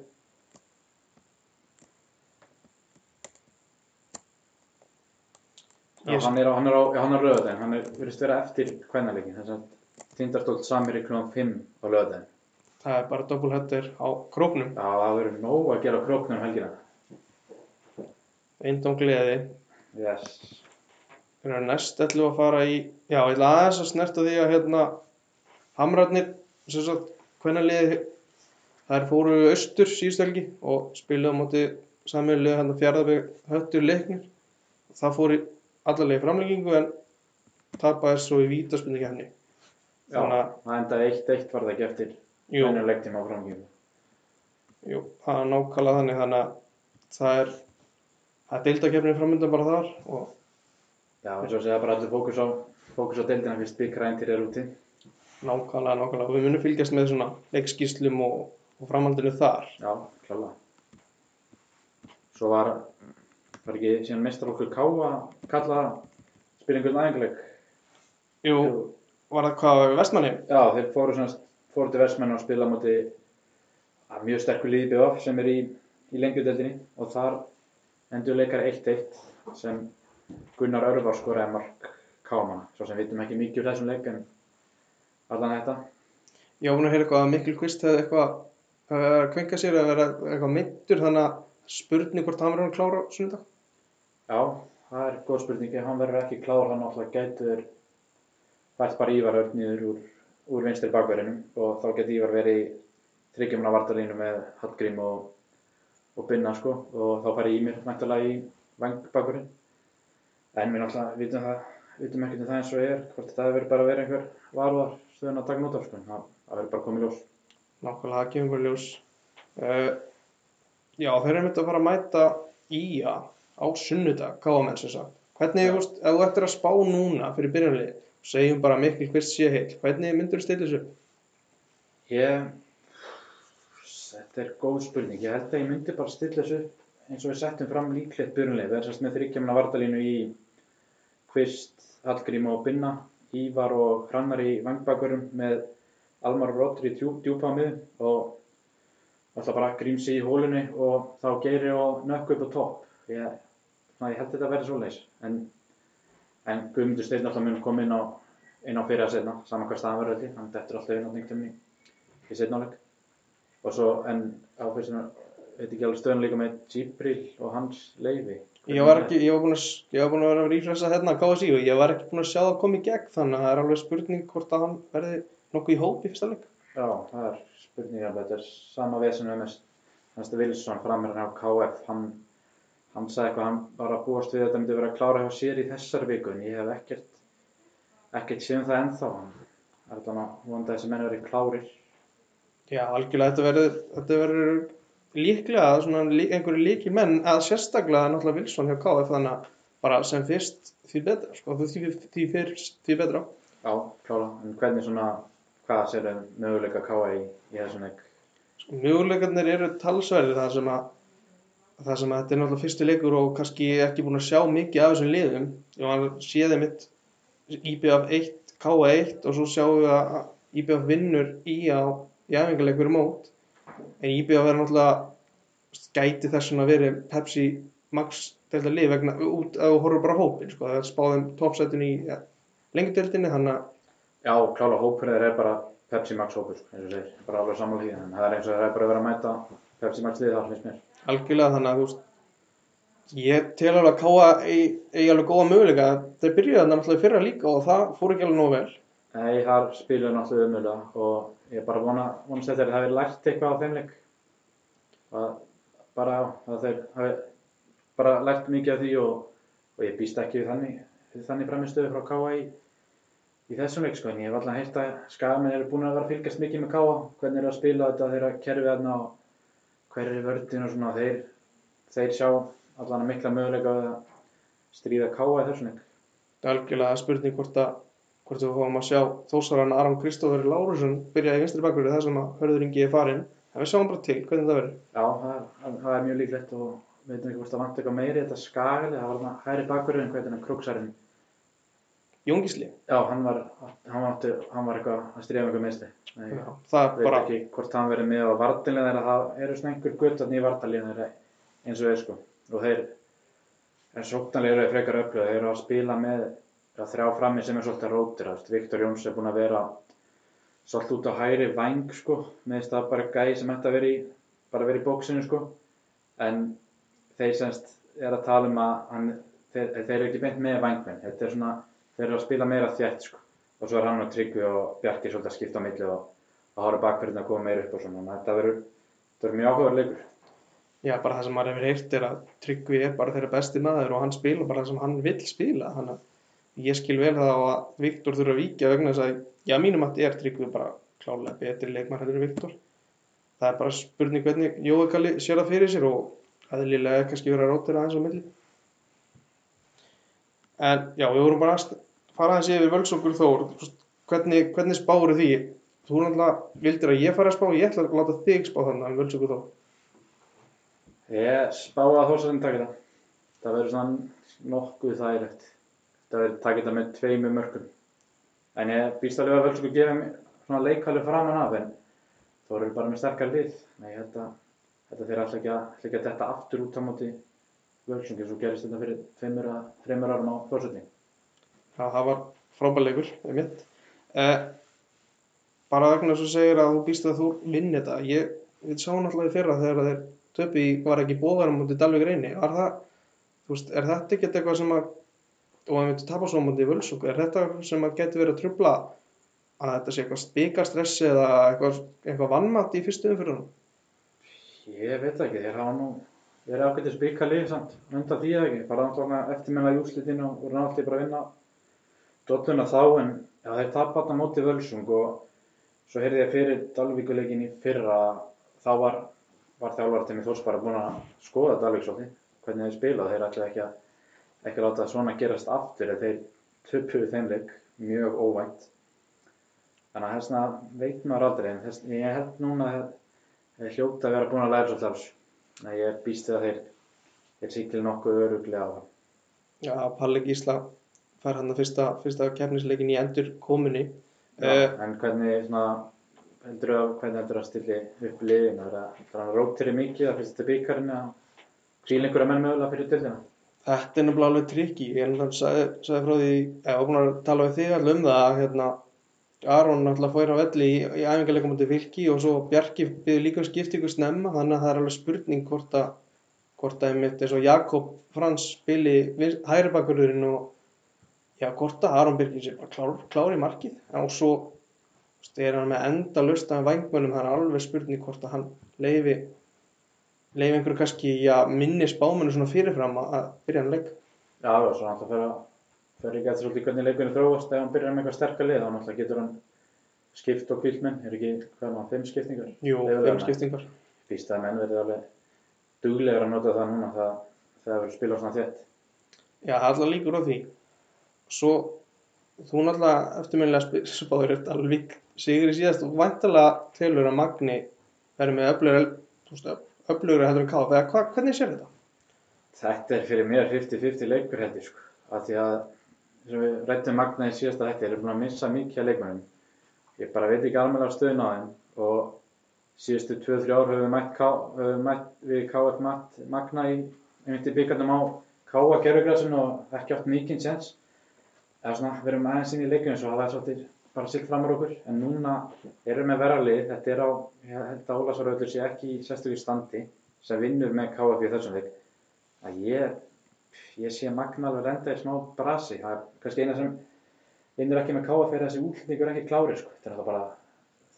já, hann er á, hann er á, hann er á löðadaginn, hann er, virðist vera eftir kvennaleikin, þess að tindastóll samir í klúan 5 á löðadaginn. Það er bara doppelhættir á króknum. Já, það verður nóg að gera króknum um helgina. Eindóm gleði. Yes. Þegar næst ætlum við að fara í, já, ég ætla aðeins að snerta því að hérna, Hamrarnir, sem sagt, hvernig liði, þær fóru austur síðustu helgi og spiluðu á móti sammeilið hérna fjárðabæk höttur leiknir. Það fór í allarlega í framlengingu en tapaði svo í vítaspindikefni. Já, Þannig að, það endaði 1-1 var það ekki jú, venjuleg leiktíma á framgíðum. jú, það er nákvæmlega þannig, þannig að það er, er deildakefni framöndan bara þar og Já, og segja bara allir fókus á, fókus á deildina fyrst byggræntir er úti. nákvæmlega, nákvæmlega, og við munum fylgjast með svona leikskýslum og, og framhaldinu þar. Já, klálega. Svo var, var ekki síðan mestar okkur Káa kalla spila einhvern æfinguleik. Jú, var það hvað, Vestmanni? Já, þeir fóru, svona, fóru til Vestmenn og spila á móti að mjög sterkur liði BF sem er í, í lengjudeldinni og þar endur leikar 1-1 sem Gunnar Örvar skoraði mark Kámanna. Svo sem vitum ekki mikið úr þessum leik en allan þetta. Var búin að heyra eitthvað að Mikkel Kvist hefði eitthvað að kvenka sér að vera eitthvað myndur þannig að spurning hvort hann verður að klára á sunnudag. Já, það er góð spurning. Hann verður ekki klár, hann alltaf gætur fælt bara Ívar Örn niður úr, úr vinstri bakverðinum og þá getur Ívar verið í þryggjumna vartalínu með Hallgrím og, og Binna sko og þá fari Ímir mæntalega í vang bakverðin. En við náttúrulega vitum það, vitum ekkert um það eins og er, hvort þetta hefur bara verið einhver varúðar stöðun að taka nút af sko, en það, það verður bara komið ljós. Nákvæmlega, það kemur bara ljós. Uh, já, þeir eru myndið að fara að mæta Ía á sunnudag, káamenn sem sagt. Hvernig, þú veist, ef þú ættir að spá núna fyrir byrjanlið, segjum bara að Mikkel Kvist sé heil, hvernig myndur þú stilla þessu? upp? Ég, þetta er góð spurning. Ég held að ég myndi bara stilla þessu upp eins og við settum fram líklegt byrjunlið. Við erum sérst með þryggjumna vartalínu í Kvist, Hallgrím og Binna, Ívar og Hrannar í vangbakverum með Almar og Róttur í djú, djúpa á miðum og alltaf bara Grímsi í hólunni og þá Geiri og Nökku upp á topp. Ég, ég held þetta að verði svoleiðis. En, en Guðmundur Steinn alltaf mun koma inn á, inn á fyrir að setna, saman hvað staðan verður þetta. Þannig þetta er alltaf inn á þingtum í í setnáleik og svo en á fyrstuna veit ekki alveg stöðun líka með Gibril og hans leifi Ég var ekki, ég var búin að, ég var búin að vera að rífresa hérna að KSI og ég var ekki búin að sjá það koma í gegn þannig að það er alveg spurning hvort að hann verði nokkuð í hóp í fyrsta leik. já, það er spurning alveg þetta er sama vesen við með næsta Wilson framherran á KF hann, hann sagði eitthvað, hann var að búast við að þetta myndi vera að klára hjá sér í þessar viku en ég hef ekkert ekkert séð um það ennþá. Hann er allan að vonda að þessi menn verið klárir. Já, algjörlega þetta verður, þetta verður líklega svona einhverju líki menn að sérstaklega náttúrulega Wilson hjá KF þannig að bara sem fyrst því betra, sko, því, því fyrst því betra. já, klára, en hvernig svona hvað sér möguleika KF í, í þessum leik? Sko, möguleikarnir eru talsverðir það sem að það sem að þetta er náttúrulega fyrsti leikur og kannski ekki búin að sjá mikið af þessum liðum ég var að sé þeim mitt IBF 1, KA 1 og svo sjáum við að IBF vinnur í á í æfingarleikur mót en IBF er náttúrulega gæti þess að veri Pepsi Max delta lið vegna út að þú horfur bara hópin sko, það er spáðum toppsætun í ja, lengjudeldinni þannig að Já, klála hópurðir er bara Pepsi Max hópur, eins og segir, bara alveg en það er eins og það er bara að vera að mæta Pepsi Max liðið þar, finnst mér. Algjörlega þannig að þú veist ég tel alveg að káa eigi, alveg góða möguleika. Þeir byrjuðu þarna náttúrulega fyrra líka og það fór ekki alveg nóg vel. Nei, þar spilur náttúrulega umöðulega og ég bara vona, vonast þetta að það hefur lært eitthvað á þeim leik. Að bara, já, að þeir hafi bara lært mikið af því og, og ég býst ekki við þannig, þannig framistöðu frá Káa í, í þessum leik, sko, en ég hef alltaf heilt að skagamenn eru búin að vera að fylgjast mikið með Káa, hvernig eru að spila þetta þeirra kerfið þarna og hver er vördin og svona, þeir, þeir sjá allan mikla möguleika við að stríða Káa í þessum leik. það er algjörlega spurning hvort að hvort við fáum að sjá þósarann Aron Kristófur Lárusson byrja í vinstri bakverði þar sem að Hörður Ingi er farinn. En við sjáum bara til hvernig það verður. Já, það er, það er mjög líklegt og veitum ekki hvort það vant eitthvað meiri þetta skagali, það var þarna hæri bakverðin hvað er krúksarinn, Jóngisli, já hann var hann var, hann var eitthvað að stríða með eitthvað Já, það er veit bara ekki hvort hann verið með á vardinlega þeirra það eru svona einhver guttarni í vardalíðin þeirra eins og þeir sko. Og þeir er sóknarlega eru frekar öflöð þeir eru að spila með þrjá frammi sem er svolítið rótir Viktor Jóns er búinn að vera svolítið út á hæri væng sko. Með það bara gæði sem ætti að vera í bara vera í bóksinu sko. En þeir semst er að tala um að hann, þeir, þeir eru ekki beint með vængmenn. Þetta er svona, þeir eru að spila meira þjætt sko. Og svo er hann og Tryggvi og Bjarki svolítið að skipta á milli og að hóra bakverðin að koma meira upp og svona. Þannig að þetta verður mjög áhugaður leikur. Já, bara það sem maður hefur heyrt er að Tryggvi er bara þeirra besti maður og hann spila bara það sem hann vill spila. Þannig að ég skil vel það á að Viktor þurfa að víkja vegna þess að já, mínum að er Tryggvi bara klálega betri leikmar en Viktor. Það er bara spurning hvernig Jói Kalli sér það fyrir sér og aðlilega kannski vera rótir aðeins á milli en já, við vorum bara að fara aðeins yfir völsókur Þór hvernig, hvernig spáru því þú náttúrulega vildir að ég fara að spá ég ætla að láta þig spá þannig um völsókur Þór Ég spáði að Þórsarinn taka þetta. Það verður svona nokkuð þægilegt. Það verður taka þetta með tveimu mörgum. En ég býst alveg að Völsungur gefa mér svona leikalið framan af en þá eru bara með sterkar lið. Nei, ég held að þetta fyrir alltaf ekki að, ætla ekki að detta aftur út á móti Völsungur svo gerist þetta fyrir tveimur að þreimur árum á Þórsarning. Já, það var frábærleikur, einmitt. Eh, bara vegna þess að segir að þú býst að þú vinni þetta. Ég, við sáum náttúrulega fyrra þegar þeir töpi var ekki bóðarum mútið Dalvik reyni. Var það, veist, er þetta ekki eitthvað sem að, og að við myndum tapa svo mútið völsúku, er þetta sem að geti verið að trubla að þetta sé eitthvað spikastressi eða eitthvað, eitthvað vannmatt í fyrstu umfyrunum? Ég veit ekki, þeir hafa nú verið ágætið spika lið samt, undan því eða ekki. Bara náttúrulega eftirmenna júslitinu og voru náttúrulega bara að vinna. Dolluna þá en já, þeir tapa þarna móti Völsung og svo heyrði ég fyrir Dalvíkuleikin í fyrra að þá var, var þjálfartimi Þórs bara búin að skoða Dalvík svolítið, hvernig þeir spila. Þeir ætla ekki að, ekki að láta svona gerast aftur þeir töpuðu þeim leik mjög óvænt. Þannig að þess vegna veit maður aldrei en þess, ég held núna að hljóta að vera búin að læra svolítið af þessu Nei, ég býst við að þeir þeir síkli nokkuð öruglega á það Já, Palli Gísla fær hann að fyrsta, fyrsta kefnisleikin í endur kominni. Já, Eh, en hvernig svona heldur að, hvernig heldur að stilli upp liðin? Það er hann rótir í mikið að fyrst þetta byggarinn að kvíla einhverja menn mögulega fyrir dildina Þetta er nefnilega alveg trikki, ég náttúrulega sagði, sagði frá því, ég var búin að tala við þig allir um það að hérna, Aron náttúrulega fór á velli í, í æfingarleikum mútið fylki og svo Bjarki byggði líka um skiptingu snemma þannig að það er alveg spurning hvort að, hvort að einmitt eins og Jakob Frans spili hæribakururinn og já, hvort að Aron Birgir sé bara klár, klár í markið. Og svo er hann með enda lusta með vængmönnum, það er alveg spurning hvort að hann leifi leifi einhverju kannski já, minni spámenu svona fyrirfram að, byrja hann leik. Já, og svo náttúrulega fer að fer ekki eftir svolítið hvernig leikunni þróast ef hann byrjar með eitthvað sterkar lið þá náttúrulega getur hann skipt og kvílmenn er ekki, hvað er maður, fimm skiptingar? Jú, Leyfðu fimm að- skiptingar. Býst að menn verði alveg duglegur að nota það núna það, það verður spila svona þétt. Já, það er alltaf líkur á því. Svo, þú náttúrulega eftirminnilega spáður eftir alveg sigur í síðast og væntalega telur að Magni verður með öflugur heldur eða hva, hvernig sér þetta? Þetta er fyrir mér 50-50 leikur held ég sko. Af því að, sem við rættum Magna í síðasta hætti, erum búin að missa mikið af leikmennum. Ég bara veit ekki alveg stöðun á þeim og síðustu 2-3 ár höfum við mætt, K, höfum mætt við KF mætt Magna í, einmitt í byggarnum á K.A. gerfugrasinu og ekki átt mikið sens. Eða svona, við erum aðeins inn í leikinu svo það er svolítið bara silt framar okkur en núna erum við verra lið þetta er á, ég held að Ólasaröður sé ekki í sérstöku standi sem vinnur með KF í þessum leik að ég, ég sé Magna alveg renda í smá brasi. Það er kannski eina sem vinnur ekki með KF er þessi útlendingur ekki klári sko. þetta er alltaf bara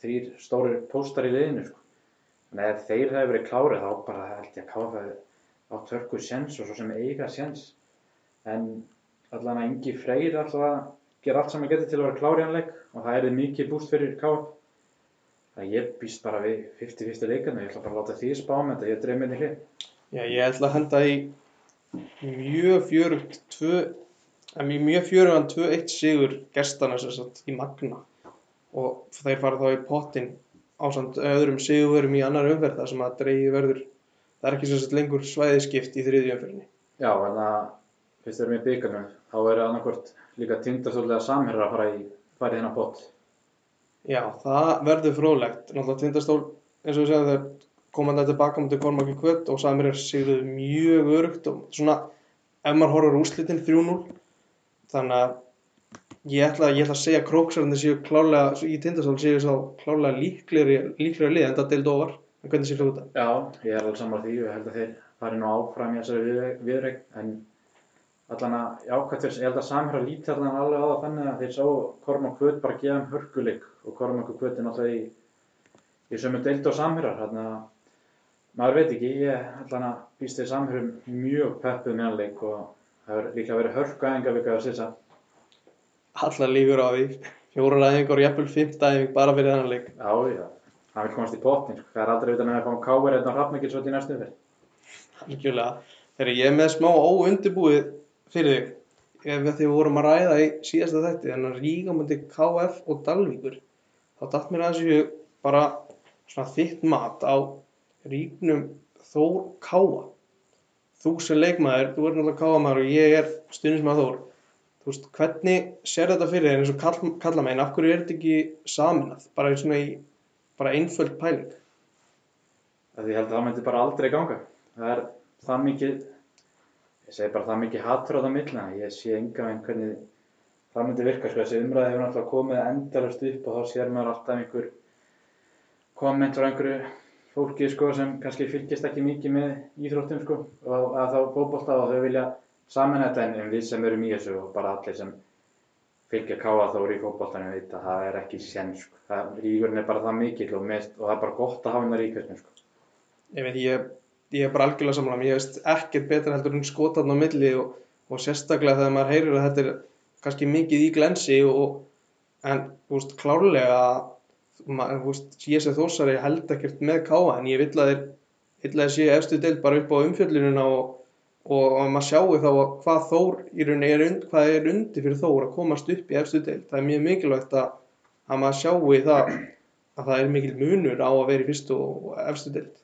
þrýr stórir póstar í liðinu sko. en ef þeir hefur verið klári þá bara held ég að KF hefur á törku sjens og svo sem eiga sjens en allan að Ingi Freyr alltaf að gera allt sem hann getur til að vera klári í hann leik og það er mikið búst fyrir KF það ég býst bara við 50-50 leikana, ég ætla bara að láta því spá með þetta, ég dreif minni hlið. Já, ég ætla að henda í mjög fjörugt tvö, en í mjög fjörugan 2-1 sigur gestana sem sagt í Magna og þeir fara þá í pottin ásand öðrum sigurum í annar umferð þar sem að dreigi verður það er ekki sem sagt lengur svæðiskipt í þriðju umferðinni. Já, en það fyrst erum við í byggarnum, þá er annarkvort líka tindastóðlega samherra að fara í farið þennan pott. Já, það verður fróðlegt. Náttúrulega tindastól, eins og við segjum þegar komandi tilbaka mútið Kormaki Kvöld og Samir er sigruð mjög örugt og svona, ef maður horfður úrslitin 3-0, þannig að ég ætla, ég ætla að segja að króksarðinni séu klálega, í tindastól séu sá klálega líklegri, líklegri lið en það deild ofar. En hvernig séu hljóta? Já, ég er alveg saman á því og ég held að þeir fari nú áfram í þessari viðreik, en allan að jákvæmt ég held að samherra líti allan alveg á það þannig að þeir sá Kormák Kvöld bara gefa um hörkuleik og Kormák Kvöld er náttúrulega í, í sömu deild og að maður veit ekki, ég allan að býst þeir samherrum mjög peppuð með leik og það hefur líklega verið hörku aðenga vikað að sitsa. Allar líkur á því. Fjórar og jafnvel fymta æfing bara fyrir þennan leik. Já, já, hann vil komast í pottin, sko. það er aldrei vitan að það fá káver eða hrafningilsvöld í næstu fyrir. Þegar ég er með smá óundibúið fyrir þig, ef því við vorum að ræða í síðasta þætti, þannig að Rígamöndi KF og Dalvíkur, þá datt mér aðeins bara svona þitt mat á Ríknum Þór Káa. Þú sem leikmaður, þú er náttúrulega Káamaður og ég er stundismæður Þór. Þú veist, hvernig sér þetta fyrir þér eins og kall, kalla meginn, af hverju er þetta ekki saminað, bara svona í, bara einföld pæling? Það ég held að það myndi bara aldrei ganga. Það er það mikið, ég segi bara það mikið hattur á það millina. Ég sé enga veginn hvernig það myndi virka. Sko, þessi umræði hefur náttúrulega komið endalast upp og þá sér maður alltaf einhver komment frá einhverju fólki sko, sem kannski fylgist ekki mikið með íþróttum sko, og að þá fótbolta og þau vilja saman þetta en við sem erum í þessu og bara allir sem fylgja káa þá í fótboltanum veit að það er ekki sen sko. ríkurinn er bara það mikill og, mest, og það er bara gott að hafa hennar ríkvæsni sko. Ég veit, ég, ég er bara algjörlega samanlega, ég veist ekkert betur heldur en skotan á milli og, og sérstaklega þegar maður heyrir að þetta er kannski mikið í glensi og, en, þú veist, klárlega þú veist, ég sem þósari held ekkert með káa en ég vill að þeir séu efstu deild bara upp á umfjöllununa og, og að maður sjáu þá að hvað þór í rauninni er, und, hvað er undi fyrir þór að komast upp í efstu deild það er mjög mikilvægt að, að maður sjáu það að það er mikil munur á að vera í fyrstu og efstu deild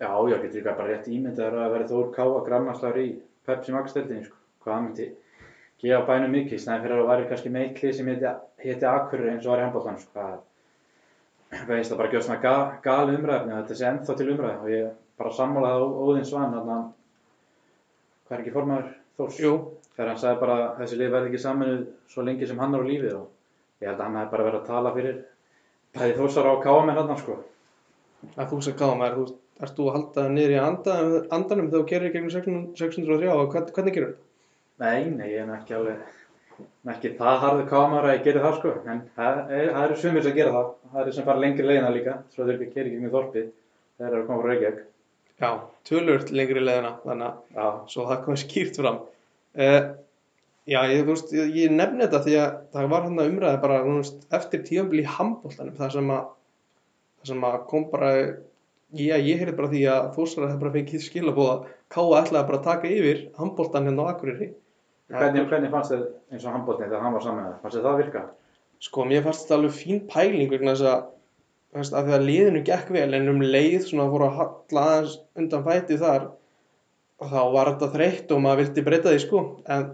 Já, já, getur líka bara rétt ímyndað að vera Þór Káa grannaslagur í Pepsi Max deildinni, sko. Hvað myndi gefa bænum mikið, í snæði fyrir að það væri kannski meikli sem heiti Akurur eins og var í handbóltan, sko. Veist það bara gjóð svona ga, gali umræðni, þetta sé ennþá til umræði og ég bara sammálaði á Óðinn Svann, hvað er ekki formaður Þórs? Jú, Þegar hann sagði bara þessi lið verði ekki saminuð svo lengi sem hann er á lífið og ég held að hann hefði bara verið að tala fyrir bæði Þórsara og Káa með hann, sko. að þú sem káa maður, þú þú að halda það niður í anda, andanum þegar þú gerir gegnum 600 603 og hvern, hvernig gerur þetta? Nei, nei, ég er ekki alveg, ekki það harðu kámar að ég geri það sko, en það, er, það eru sumir sem gera það, það eru sem fara lengri leiðina líka, svo þau ekki keri ekki með þorpið, þeir eru að koma frá Reykjavík. Já, tölvört lengri leðina, þannig að svo það kom skýrt fram. Uh, já, ég, veist, ég, ég nefni þetta því að það var hann að umræða bara, veist, eftir tíðanbili í handbóltanum, það sem að, það sem að kom bara, já, ég heyrði bara því að Þórsara hefði bara fengið skilabóð að Káa ætlaði bara að taka yfir handbóltan hérna á Akureyri. Hvernig, hvernig fannst þið eins og handbótni þegar hann var saman með það, fannst þið það virka? Sko, mér fannst þetta alveg fín pæling vegna þess að, að því að liðinu gekk vel en um leið svona fór að halla aðeins undan fæti þar og þá var þetta þreytt og maður vildi breyta því sko en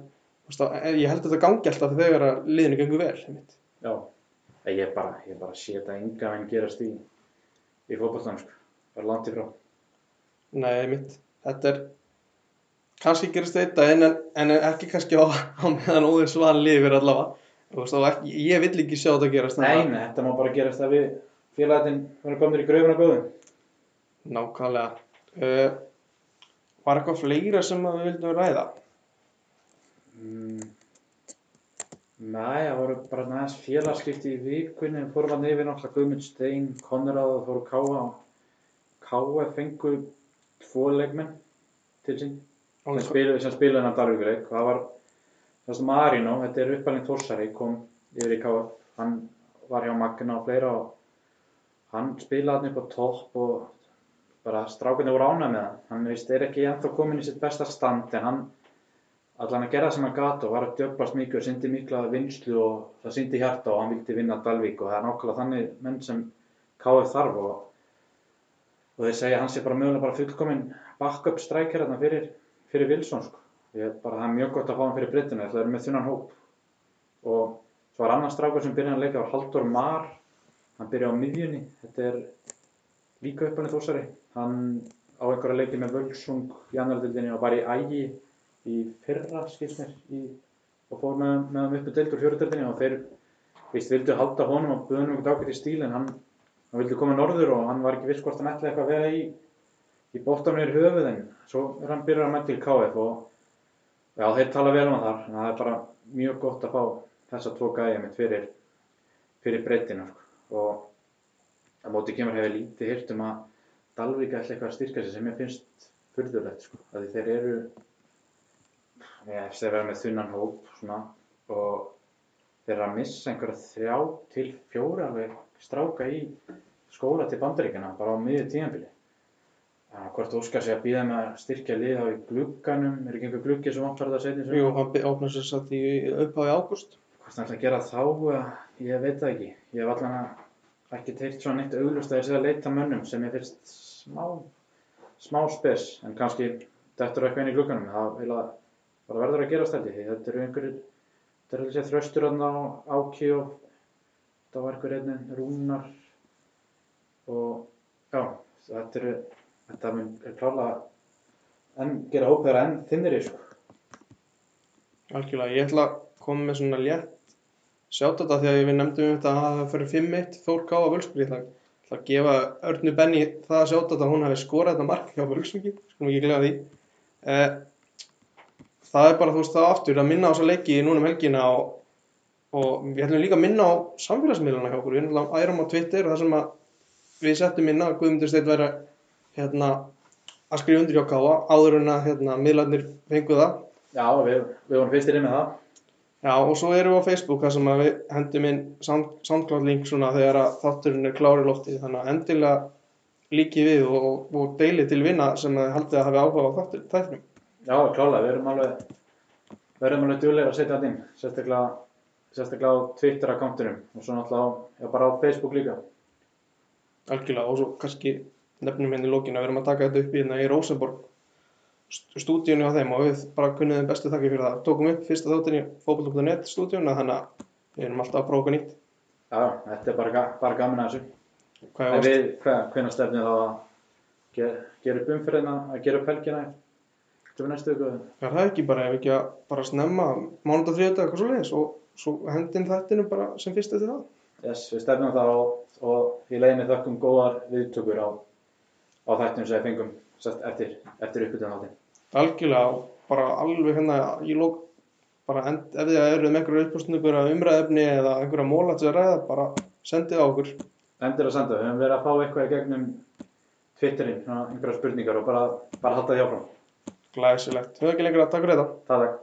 að, ég held að þetta gangi alltaf þegar að liðinu gengur vel einmitt. Já, ég er bara, ég er bara að sé þetta enga veginn gerast í, í fótballtanum sko, bara langt í frá. Nei, einmitt, þetta er kannski gerist þetta en, en ekki kannski á, á meðan óður svan lifir allavega ekki, ég vill ekki sjá þetta gerast. Nei, að- nei, þetta má bara gerast að við félagatinn verðum komnir í gröfuna góðum. Nákvæmlega. Uh, var eitthvað fleira sem að við vildum ræða? Mm. Nei, það voru bara næst félagskipti í vikunni, við fórum að nefnir náttúrulega Guðmund Stein, Konrad og fóru Káa. Káa fengu tvo leikmenn til sín sem spiluðu sem spiluðu hennar Dalvíkuleik. Það var þess að Marino, þetta er uppalinn Þórsari, kom yfir í Káa. Hann var hjá Magna og fleira og hann spilaði hann upp á topp og bara strákunni voru ánægð með hann. Hann veist, er ekki ennþá komin í sitt besta stand en hann allan að gera það sem hann gat og var að djöflast mikið og syndi mikla vinslu og það syndi hjarta og hann vildi vinna Dalvík og það er nákvæmlega þannig menn sem KF þarf og, og þeir segja hann sé bara mögulega bara fullkominn backup striker hérna fyrir, fyrir Wilson sko. Ég, bara það er mjög gott að fá hann fyrir Brittina það er með þunnan hóp. Og svo var annar strákur sem byrjaði að leika var Haldur Mar. Hann byrjaði á miðjunni. Þetta er líka uppalinn þósari. Hann á einhverja leiki með Völsung í annaraldildinni og bara í ægi í fyrra í, og fór með, með hann upp í deild úr fjóruðdeldinni og þeir víst vildu halda honum og buðum um eitthvað ákveðt í stíl en hann, hann vildi koma norður og hann var ekki viss hvort hann ætlaði eitthvað að vera í í bóttanum yfir höfuð en svo er hann byrjar að mæta til KF og já þeir tala vel um þar en það er bara mjög gott að fá þessa tvo gæja mitt fyrir fyrir breytina sko. og að móti kemur hefur lítið hýrt um að Dalvík ætla eitthvað að styrka sig sem ég finnst furðulegt sko. að þeir eru ég eftir að vera með þunnan hóp svona, og þeir eru að missa einhverja þrjá til fjóra stráka í skóla til bandaríkjana bara á miðju tíðanbili að hvort Óskar sé að býða með að styrkja lið á í glugganum? Er ekki einhver gluggi sem vantar þetta að setja Jú, hann opnaði sér satt í upphafi ágúst. hvort hann ætla að gera þá ég veit það ekki. Ég hef allan að ekki teirt svona neitt auglust að þeir sé að leita mönnum sem ég finnst smá smá spes. En kannski þetta er eitthvað inn í glugganum. Það vil að bara verður að gera stældi því þetta eru einhverjir þetta eru þessi þröstur á áki og það var einhver einnig rúnar. Og já þetta eru þetta mun klálega enn gera hópið enn þinnir sko. Algjörlega, ég ætla að koma með svona létt sjátt þetta því að við nefndum um þetta að það fyrir 5-1 Þór Ká. Ég ætla, ætla að gefa Örnu Benny það að sjátt þetta að hún hafi skorað þetta mark hjá Völsburgi, skulum ekki glega því. Eh, það er bara þú veist það aftur að minna á þessa leiki núna um helgina og, og við ætlum líka að minna á samfélagsmiðluna hjá okkur. Við ætlum að ærum á Twitter þar sem að við settum minna að Guðmundur Steinn væri að, hérna, að skrifa undir hjá Káa áður en að hérna, miðlarnir fengu það. já við, við vorum fyrstir inn með það Já, og svo erum við á Facebook þar sem við hendum inn Sound- SoundCloud link svona þegar þátturinn er klári loftið þannig að endilega líkið við og, og, deilið til vinna sem að haldið að hafi áhuga á þáttur, þættinum. Já, klálega, við erum alveg við erum alveg duglega að setja inn sérstaklega, sérstaklega á Twitter-akkántunum og svo náttúrulega á, já, bara á Facebook líka Algjörlega og svo kannski nefnum hérna í lókinu að við erum að taka þetta upp í hérna í Rosenborg st- stúdíunni á þeim og við bara kunnum þeim bestu þakki fyrir það. Tókum upp fyrsta þáttin í fótboll.net stúdíunna þannig að við erum alltaf að prófa okkur nýtt. Já, þetta er bara, bara gaman að þessu Hvað er við, hva, hvenær stefnum þá að gera, gera upp umferðina, að gera upp helgina við næstu ykkur Er það ekki bara ef ekki að bara snemma mánudag, þriðudag, eitthvað svo leiðis og svo hendin þættinu bara sem fyrst eftir það? Yes, við stefnum það og, og í leiðinni þökkum góðar viðtökur á, á þættum sem við fengum sest, eftir, eftir uppbytun þáttin. Algjörlega bara alveg hérna í lók bara end, ef þið eruð með einhverju uppbústun einhverja umræðefni eða einhverja móla til að ræða bara sendið á okkur Endur að senda, við höfum verið að fá eitthvað í gegnum Twitterinn, einhverja spurningar og bara, bara halda því áfram. glæsilegt. Höfðu ekki lengra, takk fyrir þetta. Takk.